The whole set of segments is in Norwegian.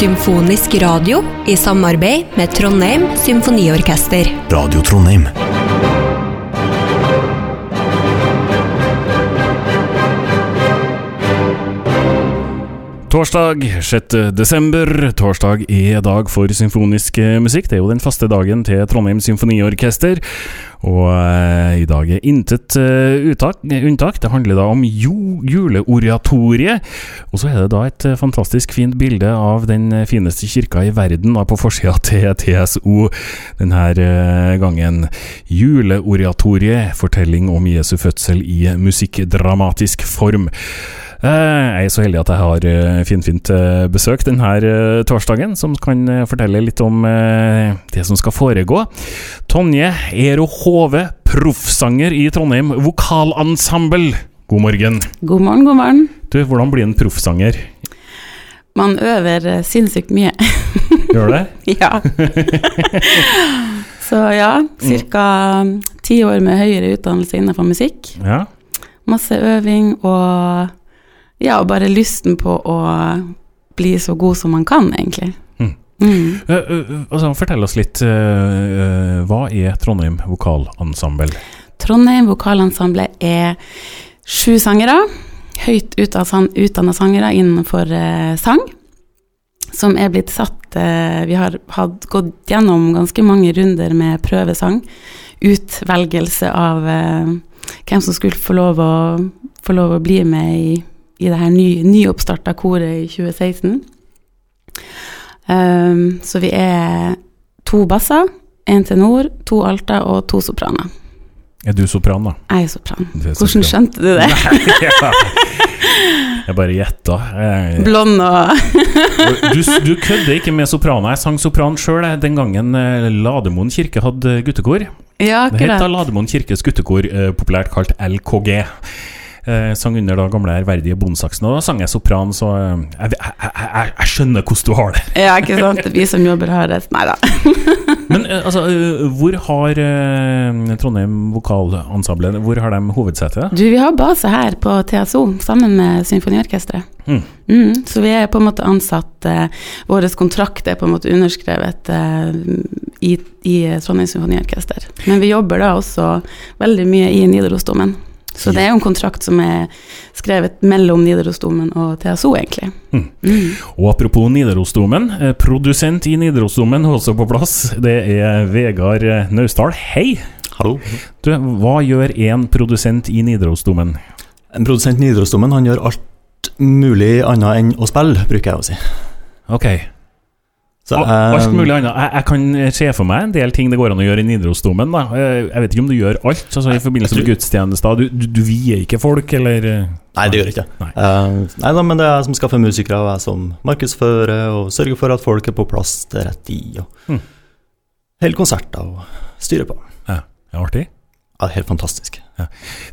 Symfonisk radio i samarbeid med Trondheim Symfoniorkester. Radio Trondheim. Torsdag 6. desember. Torsdag er dag for symfonisk eh, musikk. Det er jo den faste dagen til Trondheim Symfoniorkester. Og eh, i dag er intet eh, unntak. Det handler da om juleoratoriet. Og så er det da et eh, fantastisk fint bilde av den fineste kirka i verden da, på forsida til TSO denne eh, gangen. Juleoratoriet, fortelling om Jesu fødsel i musikkdramatisk form. Eh, Jeg er så heldig at jeg har eh, finfint eh, besøk denne eh, torsdagen, som kan eh, fortelle litt om eh, det som skal foregå. Tonje Ero Hove, proffsanger i Trondheim Vokalensemble. God morgen. God morgen, god morgen. Du, hvordan blir en proffsanger? Man øver eh, sinnssykt mye. Gjør det? ja. Så ja, ca. ti år med høyere utdannelse innenfor musikk. Ja. Masse øving og ja, og bare lysten på å bli så god som man kan, egentlig. Mm. Mm. Uh, uh, altså, fortell oss litt. Uh, hva er Trondheim Vokalensemble? Trondheim vokalensemble er sju sangere, høyt utdanna sangere innenfor sang, som er blitt satt Vi har hatt, gått gjennom ganske mange runder med prøvesang, utvelgelse av hvem som skulle få lov å, få lov å bli med i, i det her ny, nyoppstarta koret i 2016. Um, så vi er to basser, én tenor, to alter og to sopraner. Er du sopran, da? Jeg er sopran. Er Hvordan skjønte du det? ja. Jeg bare gjetta. Blond og Du, du kødder ikke med sopraner. Jeg sang sopran sjøl den gangen eh, Lademoen kirke hadde guttekor. Ja, Det het. Lademoen kirkes guttekor, eh, populært kalt LKG. Eh, sang under da gamle ærverdige Bondsaksen, og da sang jeg sopran, så eh, jeg, jeg, jeg, jeg skjønner hvordan du har det. Ja, ikke sant. Vi som jobber hardest. Nei da. Men eh, altså, hvor har Trondheim Vokalensemble Hvor har de hovedsete? Du, vi har base her på TSO sammen med Symfoniorkesteret. Mm. Mm, så vi er på en måte ansatt Vår kontrakt er på en måte underskrevet i, i Trondheim Symfoniorkester. Men vi jobber da også veldig mye i Nidarosdomen. Så det er jo en kontrakt som er skrevet mellom Nidarosdomen og TSO, egentlig. Mm. Mm. Og apropos Nidarosdomen, eh, produsent i Nidarosdomen er også på plass. Det er Vegard eh, Naustdal. Hei! Hallo. Du, hva gjør en produsent i Nidarosdomen? En produsent i Nidarosdomen han gjør alt mulig annet enn å spille, bruker jeg å si. Ok, Så, eh, alt mulig annet. Jeg, jeg kan se for meg en del ting det går an å gjøre i Nidarosdomen. da. Eh, Jeg vet ikke om du gjør alt, altså i forbindelse med gudstjenester. Du, du, du vier ikke folk, eller eh, Nei, det gjør jeg ikke. Nei. Uh, nei da, men det er jeg som skaffer musikere, og jeg som markedsfører og sørger for at folk er på plass til rett tid. Og Mm. holder konserter og styrer på. ja, det er artig. Ja, helt fantastisk.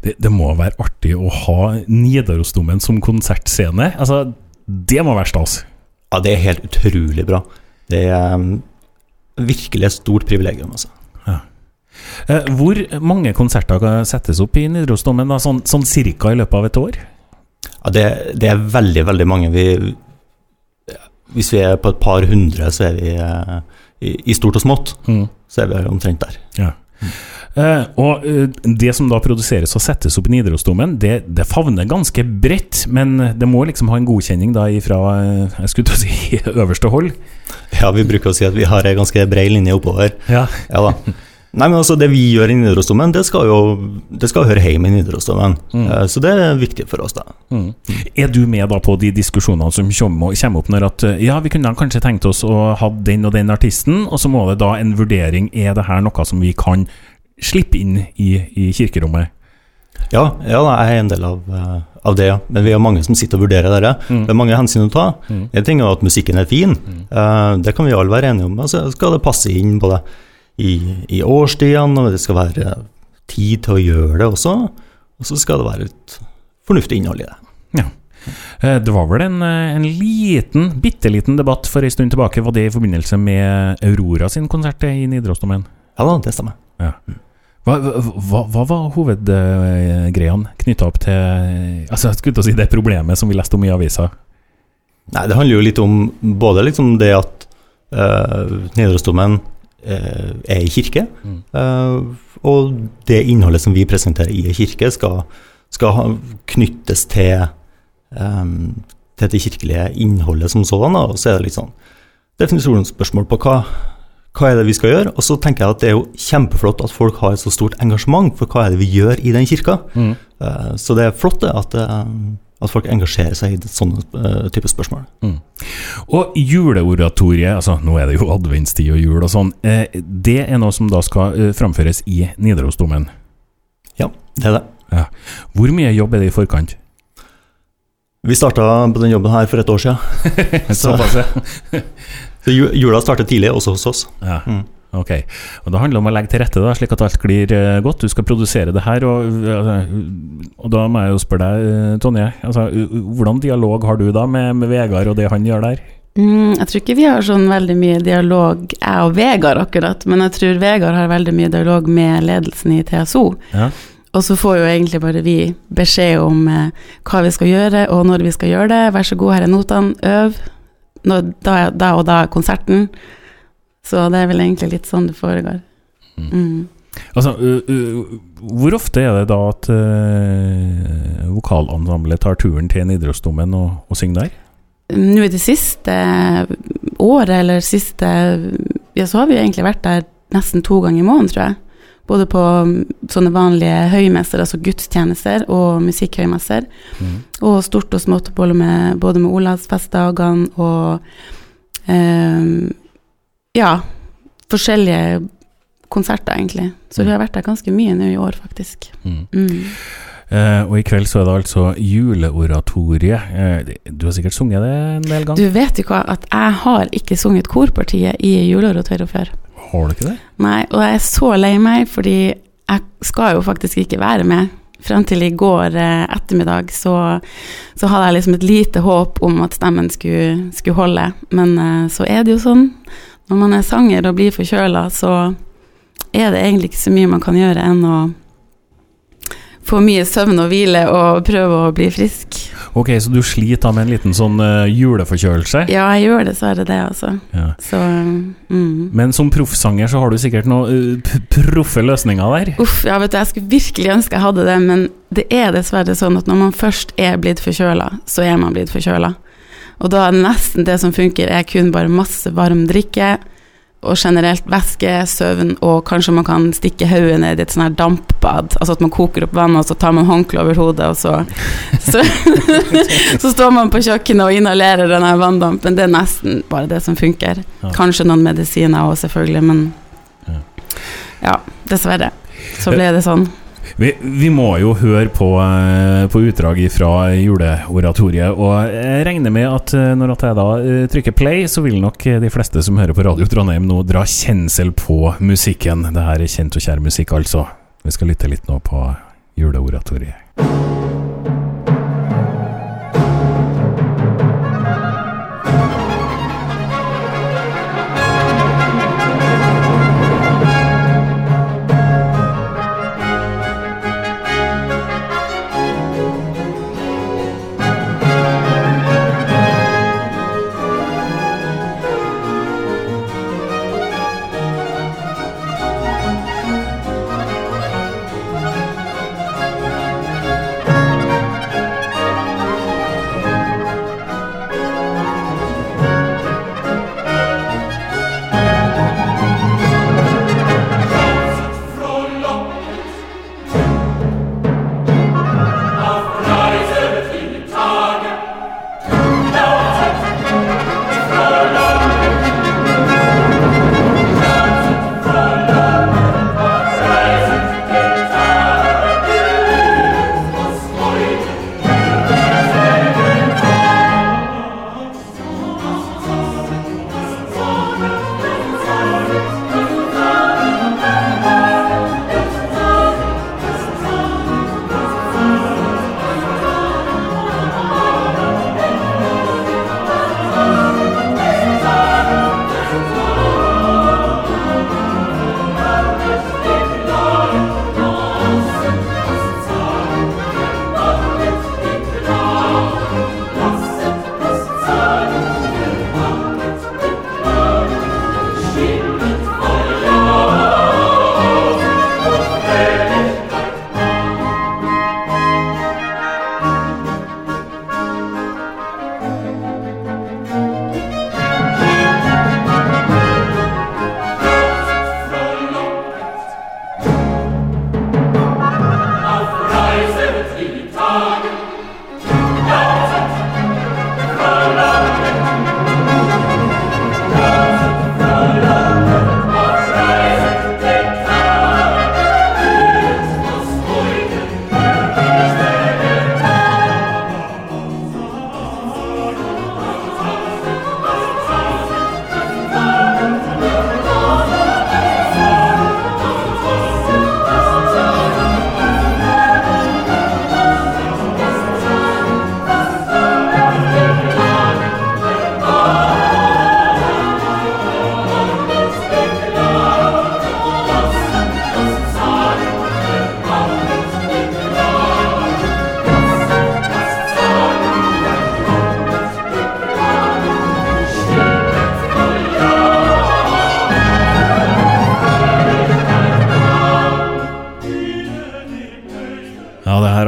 Det, det må være artig å ha Nidarosdomen som konsertscene. Altså, det må være stas. Ja, det er helt utrolig bra. Det er um, virkelig et stort privilegium, altså. Ja. Hvor mange konserter settes opp i Nidarosdomen, sånn, sånn cirka i løpet av et år? Ja, det, det er veldig, veldig mange. Vi, hvis vi er på et par hundre, så er vi eh, i, i stort og smått. Så er vi omtrent der. Ja. Eh, og uh, det som da produseres og settes opp i Nidarosdomen, det, det favner ganske bredt, men det må liksom ha en godkjenning da ifra eh, jeg skulle til å si øverste hold. Ja, vi bruker å si at vi har en ganske bred linje oppover. Ja. Ja da. Nei, men altså Det vi gjør i Nidarosdomen, det skal jo det skal høre hjemme i Nidarosdomen. Mm. Eh, Så det er viktig for oss, da. Mm. Er du med da på de diskusjonene som kommer, kommer opp når at eh, ja, vi kunne kanskje tenkt oss å ha den og den artisten, og så må det da en vurdering Er det her noe som vi kan slippe inn i, i kirkerommet? Ja, ja jeg er en del av, eh, av det, ja. Men vi er mange som sitter og vurderer det. Mm. Det er mange hensyn å ta. Mm. En ting er at musikken er fin, eh, det kan vi alle være enige om. Altså, skal det passe inn både i, i årstidene, og det skal være tid til å gjøre det også. Og så skal det være et fornuftig innhold i det. Ja. Det var vel en, eh, en liten, bitte liten debatt for en stund tilbake. Var det i forbindelse med Aurora sin konsert i Nidarosdomen? Ja da, det stemmer. Hva, hva, hva var hovedgreiene knytta opp til Altså, jeg skulle til å si det problemet som vi leste om i avisa? Nei, det handler jo litt om både liksom det at uh, Nidarosdomen er i kirke, Mm. uh, og det innholdet som vi presenterer i kirke, skal, skal knyttes til, um, til det kirkelige innholdet som sådan. Og så er det litt sånn definisjonsspørsmål på hva, hva er det vi skal gjøre. Og så tenker jeg at det er jo kjempeflott at folk har et så stort engasjement for hva er det vi gjør i den kirka. Mm. Uh, så det er flott det, at, uh, at folk engasjerer seg i sånne uh, type spørsmål. Og juleoratoriet, altså nå er det jo adventstid og jul og sånn, eh, det er noe som da skal eh, framføres i Nidarosdomen. Ja, det er det. Hvor mye jobb er det i forkant? Vi starta på den jobben her for et år siden. Ja. Så ju- jula starter tidlig, også hos oss. ja. Mm. Ok. Og Det handler om å legge til rette, da, slik at alt glir eh, godt. Du skal produsere det her. Og, eh, og da må jeg jo spørre deg, eh, Tonje, altså, hvordan dialog har du da med, med Vegard og det han gjør der? Mm, jeg tror ikke vi har sånn veldig mye dialog, jeg og Vegard akkurat, men jeg tror Vegard har veldig mye dialog med ledelsen i TSO. Ja. Og så får jo egentlig bare vi beskjed om eh, hva vi skal gjøre, og når vi skal gjøre det. Vær så god, her er notene, øv. Når, da, da og da er konserten. Så det er vel egentlig litt sånn det foregår. Mm. Mm. Altså, hvor ofte er det da at uh, vokalensemblet tar turen til Nidarosdomen og, og synger der? Nå i det siste året, eller siste Ja, så har vi egentlig vært der nesten to ganger i måneden, tror jeg. Både på mm, sånne vanlige høymesser, altså gudstjenester, og musikkhøymesser. Mm. Og stort og smått, både med, både med Olavsfestdagene og eh, Ja, forskjellige konserter, egentlig. Så vi har vært der ganske mye nå i år, faktisk. Mm. Mm. Eh, og i kveld så er det altså juleoratoriet. Eh, du har sikkert sunget det en del ganger? Du vet jo hva, at jeg har ikke sunget korpartiet i juleoratoriet før. Har du ikke det? Nei, og jeg er så lei meg, fordi jeg skal jo faktisk ikke være med. Frem til i går eh, ettermiddag så, så hadde jeg liksom et lite håp om at stemmen skulle, skulle holde, men eh, så er det jo sånn. Når man er sanger og blir forkjøla, så er det egentlig ikke så mye man kan gjøre enn å få mye søvn og hvile og prøve å bli frisk. Ok, så du sliter med en liten sånn uh, juleforkjølelse? Ja, jeg gjør dessverre det, altså. Ja. Så mm. Men som proffsanger så har du sikkert noen uh, proffe løsninger der? Uff, ja, vet du, jeg skulle virkelig ønske jeg hadde det, men det er dessverre sånn at når man først er blitt forkjøla, så er man blitt forkjøla. Og da er nesten det som funker, er kun bare masse varm drikke, og generelt væske, søvn, og kanskje man kan stikke hodet ned i et sånn her dampbad. Altså at man koker opp vann, og så tar man håndkle over hodet, og så så, så står man på kjøkkenet og inhalerer den her vanndampen. Det er nesten bare det som funker. Ja. Kanskje noen medisiner òg, selvfølgelig, men Ja. ja, dessverre. Så ble det sånn. Vi, vi må jo høre på, eh, på utdrag fra juleoratoriet, og jeg regner med at eh, når jeg da eh, trykker play, så vil nok de fleste som hører på Radio Trondheim nå dra kjensel på musikken. Det her er kjent og kjær musikk, altså. Vi skal lytte litt nå på juleoratoriet.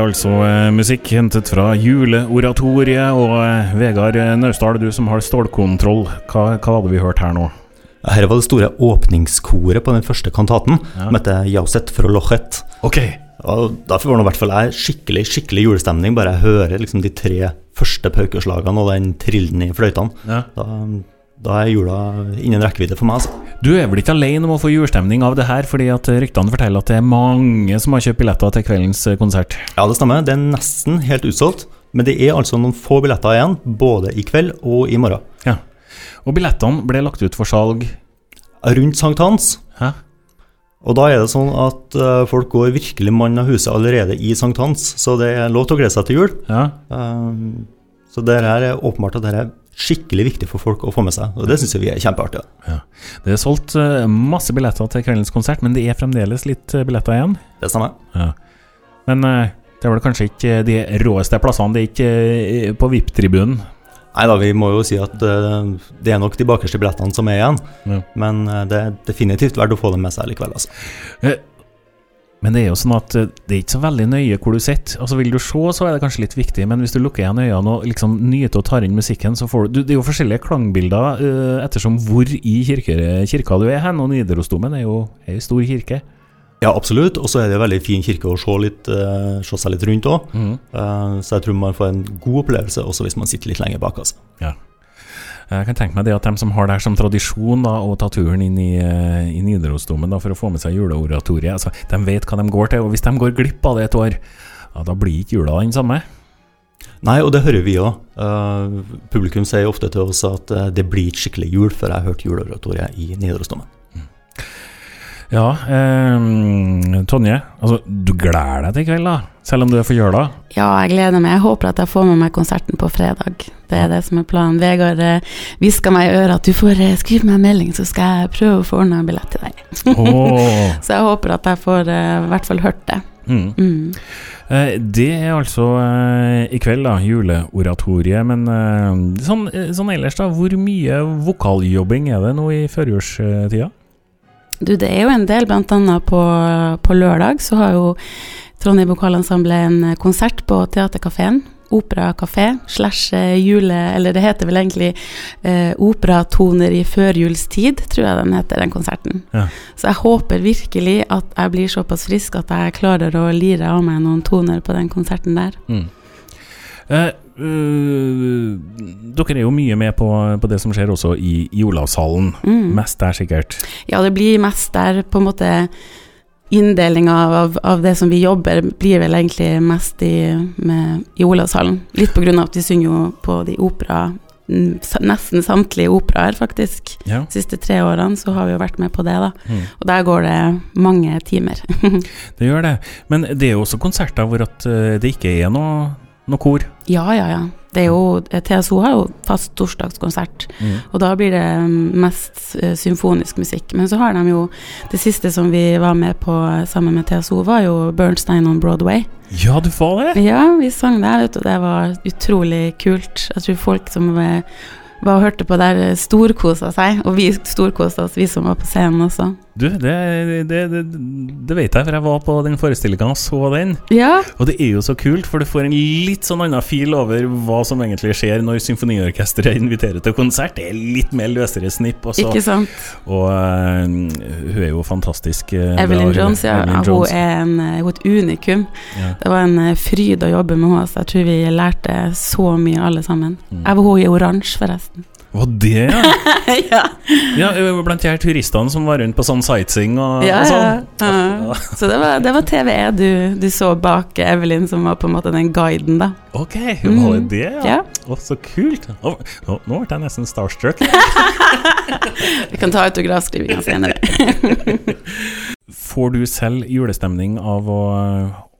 Altså eh, musikk hentet fra juleoratoriet. Og eh, Vegard Naustdal, du som har stålkontroll, hva, hva hadde vi hørt her nå? Her var det store åpningskoret på den første kantaten, Ja. som heter Jauset fra Lochet. Ok. Og Derfor var det i hvert fall jeg skikkelig skikkelig julestemning, bare jeg hører liksom de tre første paukeslagene og den trillen i fløytene. Ja. Da, da er jula innen rekkevidde for meg, altså. Du er vel ikke alene om å få julestemning av det her, fordi at ryktene forteller at det er mange som har kjøpt billetter til kveldens eh, konsert. Ja, det stemmer. Det er nesten helt utsolgt. Men det er altså noen få billetter igjen, både i kveld og i morgen. Ja. Og billettene ble lagt ut for salg Rundt sankthans. Hæ? Og da er det sånn at uh, folk går virkelig mann av huset allerede i sankthans, så det er lov til å glede seg til jul. Ja. Um, så det her er åpenbart at det her er skikkelig viktig for folk å få med seg, og det syns vi er kjempeartig. Det er solgt eh, masse billetter til kveldens konsert, men det er fremdeles litt eh, billetter igjen. Det stemmer. Ja. Men eh, det er vel kanskje ikke de råeste plassene, det er ikke på VIP-tribunen. Nei da, vi må jo si at det er nok de bakerste billettene som er igjen, Ja. men det er definitivt verdt å få dem med seg likevel, altså. Men det er jo sånn at eh, det er ikke så veldig nøye hvor du sitter. Altså Vil du se, så er det kanskje litt viktig, men hvis du lukker igjen øynene og liksom nyter og tar inn musikken, så får du, Det er jo forskjellige klangbilder uh, ettersom hvor i kirke, kirka du er hen, og Nidarosdomen er jo jo stor kirke. Ja, absolutt, og så er det en veldig fin kirke å se, litt, uh, se seg litt rundt òg. så jeg tror man får en god opplevelse også hvis man sitter litt lenger bak. altså. Ja. Jeg kan tenke meg det at de som har det her som tradisjon da, å ta turen inn i, eh, i Nidarosdomen for å få med seg juleoratoriet, altså, de vet hva de går til. Og hvis de går glipp av det et år, ja, da blir ikke jula den samme. Nei, og det hører vi òg. publikum sier ofte til oss at eh, det blir ikke skikkelig jul før jeg har hørt juleoratoriet i Nidarosdomen. Ja, eh, Tonje, altså, du gleder deg til i kveld, da? Selv om du er forkjøla? Ja, jeg gleder meg. Jeg håper at jeg får med meg konserten på fredag. Det er det som er planen. Vegard eh, hviska meg i øret at du får eh, skrive meg en melding, så skal jeg prøve å få ordna en billett til deg. Oh. Så jeg håper at jeg får eh, i hvert fall hørt det. Mm. Mm. Det er altså i kveld, da, juleoratoriet. Men sånn, sånn ellers, da, hvor mye vokaljobbing er det nå i førjulstida? Du, det er jo en del, annet på, på lørdag så har jo Trondheim Vokalensemble en konsert på Theatercaféen. Opera kafé slash eh, jule... Eller det heter vel egentlig eh, Operatoner i førjulstid, tror jeg den heter, den konserten. Ja. Så jeg håper virkelig at jeg blir såpass frisk at jeg klarer å lire av meg noen toner på den konserten der. Mm. Eh, øh, dere er jo mye med på, på det som skjer også i, i Olavshallen. Mm. Mest der, sikkert. Ja, det blir mest der på en måte Inndelinga av, av det som vi jobber, blir vel egentlig mest i, med, i Olavshallen. Litt på grunn av at vi synger jo på de opera Nesten samtlige operaer, faktisk. Ja. De siste tre årene så har vi jo vært med på det, da. Mm. Og der går det mange timer. Det gjør det. Men det er jo også konserter hvor at øh, det ikke er noe, noe kor. ja, ja, ja. Det er jo, TSO har jo fast torsdagskonsert, Mm. og da blir det mest eh, symfonisk musikk. Men så har de jo Det siste som vi var med på eh, sammen med TSO, var jo Bernstein on Broadway. Ja, du får det! Ja, vi sang der, vet du. Det var utrolig kult. Jeg tror folk som eh, var og hørte på der, storkosa seg. Og vi storkosa oss, vi som var på scenen også. Du, det, det, det, det vet jeg, for jeg var på den forestillinga og så den. Ja, Og det er jo så kult, for du får en litt sånn annen fil over hva som egentlig skjer når symfoniorkesteret inviterer til konsert. Det er litt mer løsere snipp. Også. ikke sant. og uh, hun er jo fantastisk. Uh, Evelyn bra, Jones, ja. Evelyn Hun er en, eh, hun er et unikum. Ja. Det var en fryd å jobbe med henne. så Jeg tror vi lærte så mye, alle sammen. Mm. Jeg var hun i oransje, forresten. Var det, ja? ja. ja? Blant de her turistene som var rundt på sånn sightseeing og, Ja, og sånn. ja. Så det var, det var TVE du, du så bak Evelyn, som var på en måte den guiden, da. Ok, hun mm. var det, ja? Ja. Å, så kult. Å, nå, nå ble jeg nesten starstruck. Vi kan ta autografskrivinga senere. Får du selv julestemning av å,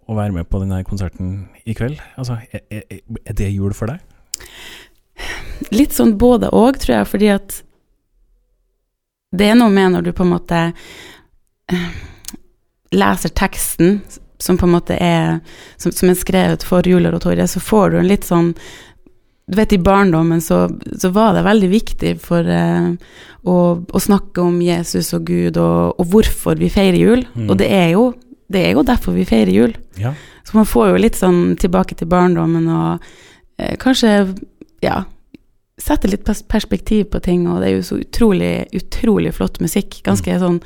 å være med på denne konserten i kveld? Altså, er, er, er det jul for deg? Litt sånn både og, tror jeg, fordi at det er noe med når du på en måte eh, leser teksten, som på en måte er som, som er skrevet for juleoratoriet, så får du en litt sånn Du vet, i barndommen så, så var det veldig viktig for eh, å, å snakke om Jesus og Gud og, og hvorfor vi feirer jul. Mm. Og det er, jo, det er jo derfor vi feirer jul. Ja. Så man får jo litt sånn tilbake til barndommen og eh, kanskje, ja Sette litt perspektiv på ting, og det er jo så utrolig, utrolig flott musikk. Ganske sånn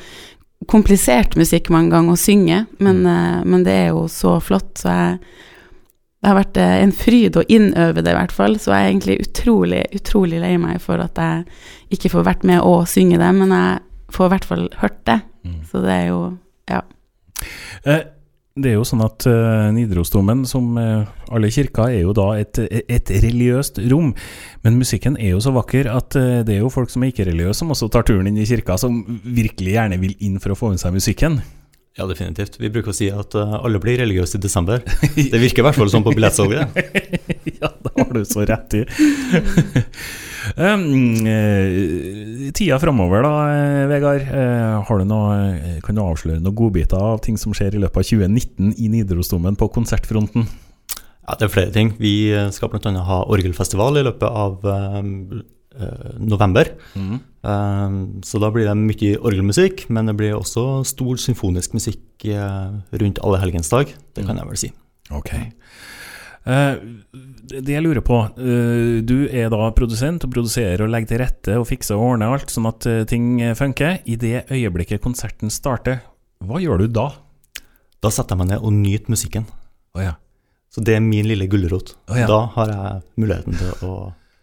komplisert musikk mange ganger å synge, men, eh, men det er jo så flott, så jeg det har vært eh, en fryd å innøve det, i hvert fall. Så jeg er egentlig utrolig, utrolig lei meg for at jeg ikke får vært med å synge det, men jeg får i hvert fall hørt det. Mm. Så det er jo Ja. Eh, det er jo sånn at uh, Nidarosdomen, som uh, alle kirker, er jo da et, et religiøst rom. Men musikken er jo så vakker at uh, det er jo folk som er ikke-religiøse, som også tar turen inn i kirka, som virkelig gjerne vil inn for å få med seg musikken. Ja, definitivt. Vi bruker å si at alle blir religiøse i desember. Det virker i hvert fall sånn på billettsalget. ja, det har du så rett i. um, tida framover, da, eh, Vegard. Eh, har du noe, kan du avsløre noen godbiter av ting som skjer i løpet av 2019 i Nidarosdomen på konsertfronten? Ja, det er flere ting. Vi skal bl.a. ha orgelfestival i løpet av eh, eh, november. Mm. Eh, så da blir det mye orgelmusikk, men det blir også stor symfonisk musikk eh, rundt alle helgens dag. Det kan jeg vel si. Ok. Eh, det jeg lurer på, eh, du er da produsent og produserer og legger til rette og fikser og ordner alt sånn at eh, ting funker. I det øyeblikket konserten starter, hva gjør du da? Da setter jeg meg ned og nyter musikken. Oh, ja. Så det er min lille gulrot. Oh, ja. Da har jeg muligheten til å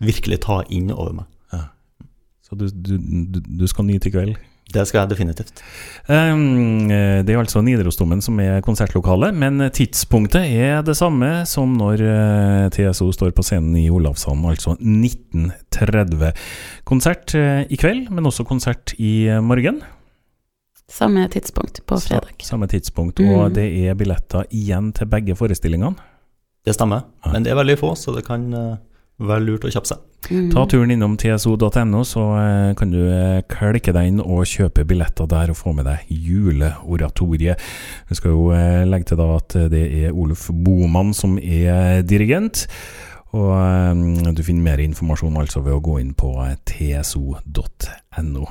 virkelig ta inn over meg. Så du, du, du, du skal nyte i kveld? Det skal jeg definitivt. Um, eh, det er altså Nidarosdomen som er konsertlokalet, men tidspunktet er det samme som når eh, TSO står på scenen i Olavshallen, altså 1930. Konsert eh, i kveld, men også konsert i morgen. Samme tidspunkt på Sa- fredag. Samme tidspunkt, Mm. og det er billetter igjen til begge forestillingene. Det stemmer. Men det er veldig få, så det kan være lurt å kjappe seg. Mm. Ta turen innom tso.no, så eh, kan du eh, klikke deg inn og kjøpe billetter der og få med deg juleoratoriet. Vi skal jo eh, legge til da at det er Oluf Boman som er dirigent. Og du finner mer informasjon altså ved å gå inn på tso.no.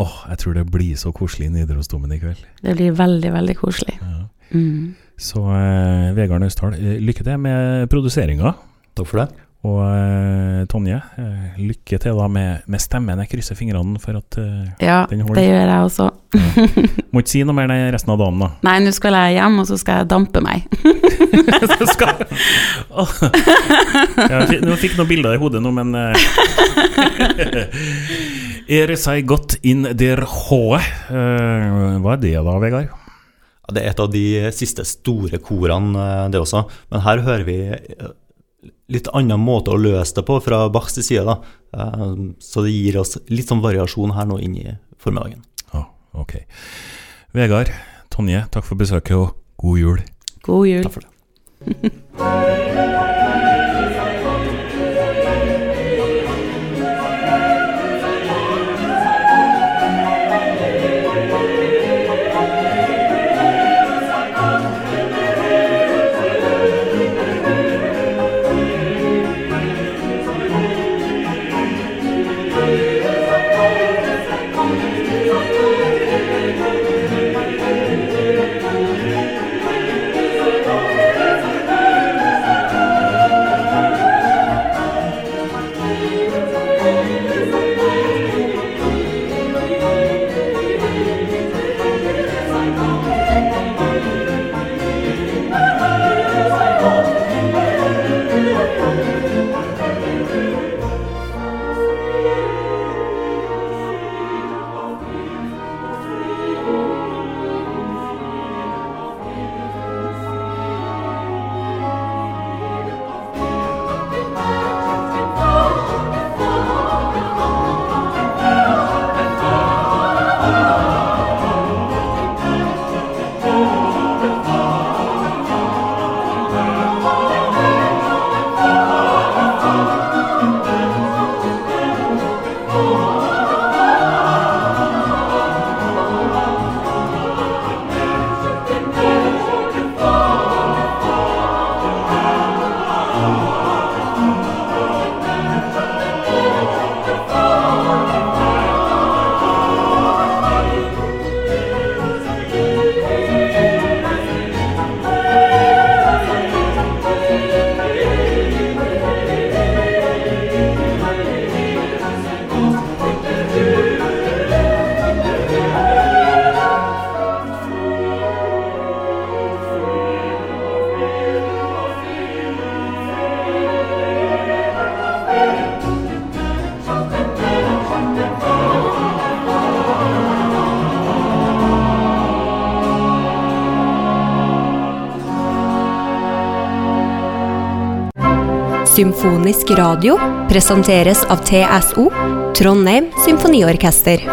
Åh, jeg tror det blir så koselig i Nidarosdomen i kveld. Det blir veldig, veldig koselig. Ja. Mm. Så eh, Vegard Naustdal, lykke til med produseringa. Takk for det. Og eh, Tonje, eh, lykke til da med, med stemmen. Jeg krysser fingrene for at eh, Ja, Den holder. Ja, det gjør jeg også. Må ikke si noe mer den resten av dagen, da. Nei, nå skal jeg hjem, og så skal jeg dampe meg. Så skal... Åh. Jeg fikk, fikk noen bilder i hodet nå, men Er Er seg godt inn der H. Eh, hva er det da, Vegard? Ja, det er et av de siste store korene, det også. Men her hører vi litt annen måte å løse det på fra Bachs side. da. Eh, Så det gir oss litt sånn variasjon her nå inn i formiddagen. Oh, ok. Vegard, Tonje, takk for besøket, og god jul. God jul. Takk for det. Symfonisk radio presenteres av TSO, Trondheim Symfoniorkester.